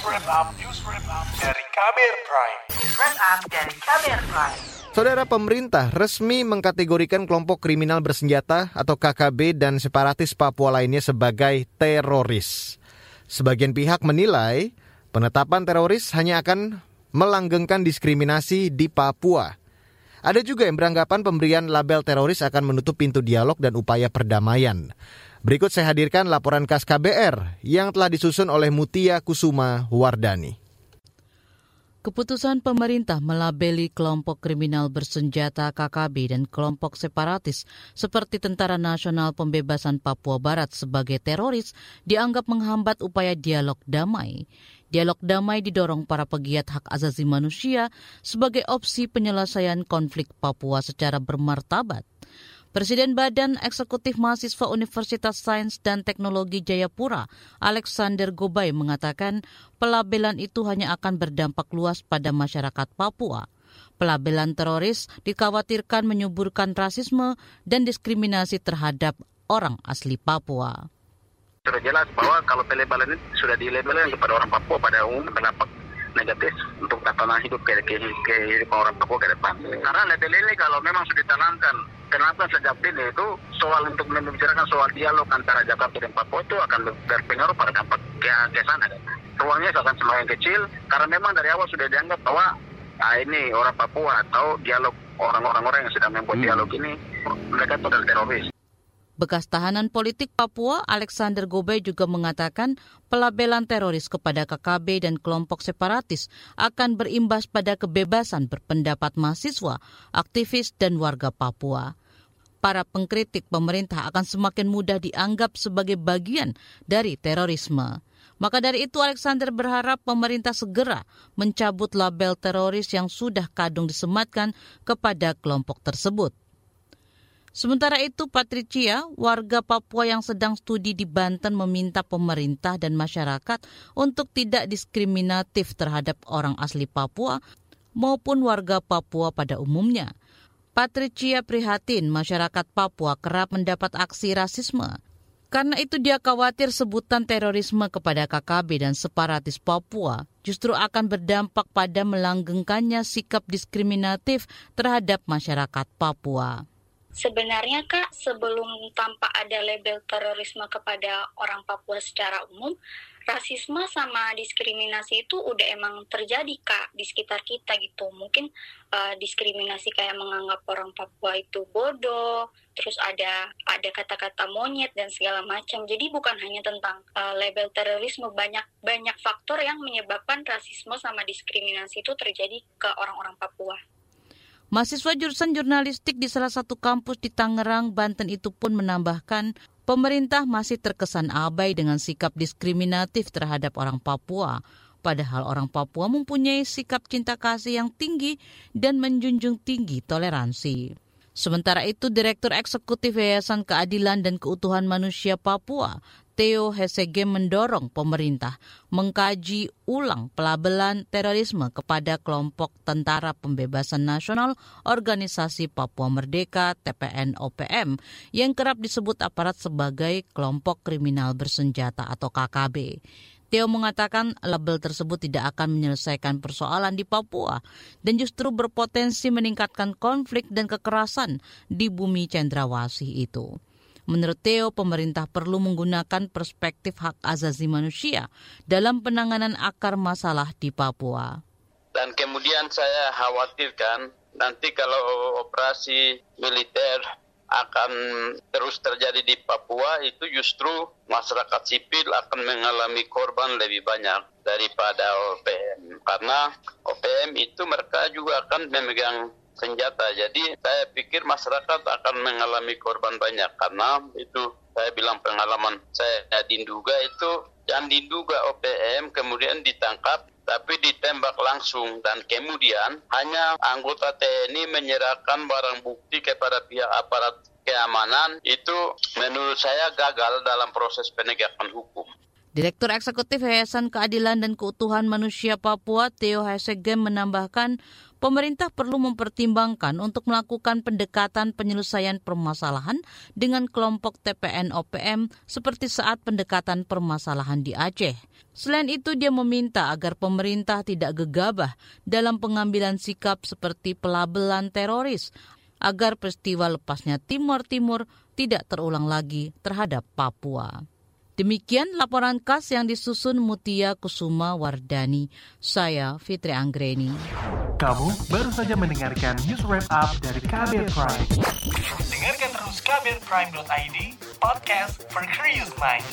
wrap dari Kamer Prime. News wrap dari Kamer Prime. Saudara pemerintah resmi mengkategorikan kelompok kriminal bersenjata atau KKB dan separatis Papua lainnya sebagai teroris. Sebagian pihak menilai penetapan teroris hanya akan melanggengkan diskriminasi di Papua. Ada juga yang beranggapan pemberian label teroris akan menutup pintu dialog dan upaya perdamaian. Berikut saya hadirkan laporan khas KBR yang telah disusun oleh Mutia Kusuma Wardani. Keputusan pemerintah melabeli kelompok kriminal bersenjata KKB dan kelompok separatis seperti Tentara Nasional Pembebasan Papua Barat sebagai teroris dianggap menghambat upaya dialog damai. Dialog damai didorong para pegiat hak asasi manusia sebagai opsi penyelesaian konflik Papua secara bermartabat. Presiden Badan Eksekutif Mahasiswa Universitas Sains dan Teknologi Jayapura, Alexander Gobay mengatakan pelabelan itu hanya akan berdampak luas pada masyarakat Papua. Pelabelan teroris dikhawatirkan menyuburkan rasisme dan diskriminasi terhadap orang asli Papua. Sudah jelas bahwa kalau pelabelan ini sudah dilabelkan kepada orang Papua pada umum berdampak negatif untuk tatanan hidup ke, ke, kehidupan orang Papua ke depan. Karena label ini kalau memang sudah ditanamkan kenapa sejak ini itu soal untuk membicarakan soal dialog antara Jakarta dan Papua itu akan berpengaruh pada dampak ke, ke sana. Ruangnya akan semakin kecil karena memang dari awal sudah dianggap bahwa nah ini orang Papua atau dialog orang-orang yang sedang membuat hmm. dialog ini mereka itu adalah teroris. Bekas tahanan politik Papua Alexander Gobe juga mengatakan pelabelan teroris kepada KKB dan kelompok separatis akan berimbas pada kebebasan berpendapat mahasiswa, aktivis, dan warga Papua. Para pengkritik pemerintah akan semakin mudah dianggap sebagai bagian dari terorisme. Maka dari itu Alexander berharap pemerintah segera mencabut label teroris yang sudah kadung disematkan kepada kelompok tersebut. Sementara itu, Patricia, warga Papua yang sedang studi di Banten meminta pemerintah dan masyarakat untuk tidak diskriminatif terhadap orang asli Papua maupun warga Papua pada umumnya. Patricia prihatin masyarakat Papua kerap mendapat aksi rasisme. Karena itu dia khawatir sebutan terorisme kepada KKB dan separatis Papua justru akan berdampak pada melanggengkannya sikap diskriminatif terhadap masyarakat Papua. Sebenarnya Kak, sebelum tanpa ada label terorisme kepada orang Papua secara umum, rasisme sama diskriminasi itu udah emang terjadi Kak di sekitar kita gitu. Mungkin uh, diskriminasi kayak menganggap orang Papua itu bodoh, terus ada ada kata-kata monyet dan segala macam. Jadi bukan hanya tentang uh, label terorisme, banyak banyak faktor yang menyebabkan rasisme sama diskriminasi itu terjadi ke orang-orang Papua. Mahasiswa jurusan jurnalistik di salah satu kampus di Tangerang, Banten itu pun menambahkan pemerintah masih terkesan abai dengan sikap diskriminatif terhadap orang Papua. Padahal orang Papua mempunyai sikap cinta kasih yang tinggi dan menjunjung tinggi toleransi. Sementara itu, Direktur Eksekutif Yayasan Keadilan dan Keutuhan Manusia Papua, Theo Hesege mendorong pemerintah mengkaji ulang pelabelan terorisme kepada kelompok Tentara Pembebasan Nasional Organisasi Papua Merdeka TPN OPM yang kerap disebut aparat sebagai kelompok kriminal bersenjata atau KKB. Theo mengatakan label tersebut tidak akan menyelesaikan persoalan di Papua dan justru berpotensi meningkatkan konflik dan kekerasan di bumi cendrawasih itu. Menurut Theo, pemerintah perlu menggunakan perspektif hak asasi manusia dalam penanganan akar masalah di Papua. Dan kemudian saya khawatirkan nanti kalau operasi militer akan terus terjadi di Papua itu justru masyarakat sipil akan mengalami korban lebih banyak daripada OPM karena OPM itu mereka juga akan memegang senjata. Jadi saya pikir masyarakat akan mengalami korban banyak. Karena itu saya bilang pengalaman saya. Diduga itu yang diduga OPM kemudian ditangkap tapi ditembak langsung dan kemudian hanya anggota TNI menyerahkan barang bukti kepada pihak aparat keamanan itu menurut saya gagal dalam proses penegakan hukum. Direktur Eksekutif Yayasan Keadilan dan Keutuhan Manusia Papua, Theo Hesegem menambahkan, pemerintah perlu mempertimbangkan untuk melakukan pendekatan penyelesaian permasalahan dengan kelompok TPN OPM seperti saat pendekatan permasalahan di Aceh. Selain itu, dia meminta agar pemerintah tidak gegabah dalam pengambilan sikap seperti pelabelan teroris agar peristiwa lepasnya Timur Timur tidak terulang lagi terhadap Papua. Demikian laporan khas yang disusun Mutia Kusuma Wardani. Saya Fitri Anggreni. Kamu baru saja mendengarkan news wrap up dari Kabel Prime. Dengarkan terus kabelprime.id, podcast for curious mind.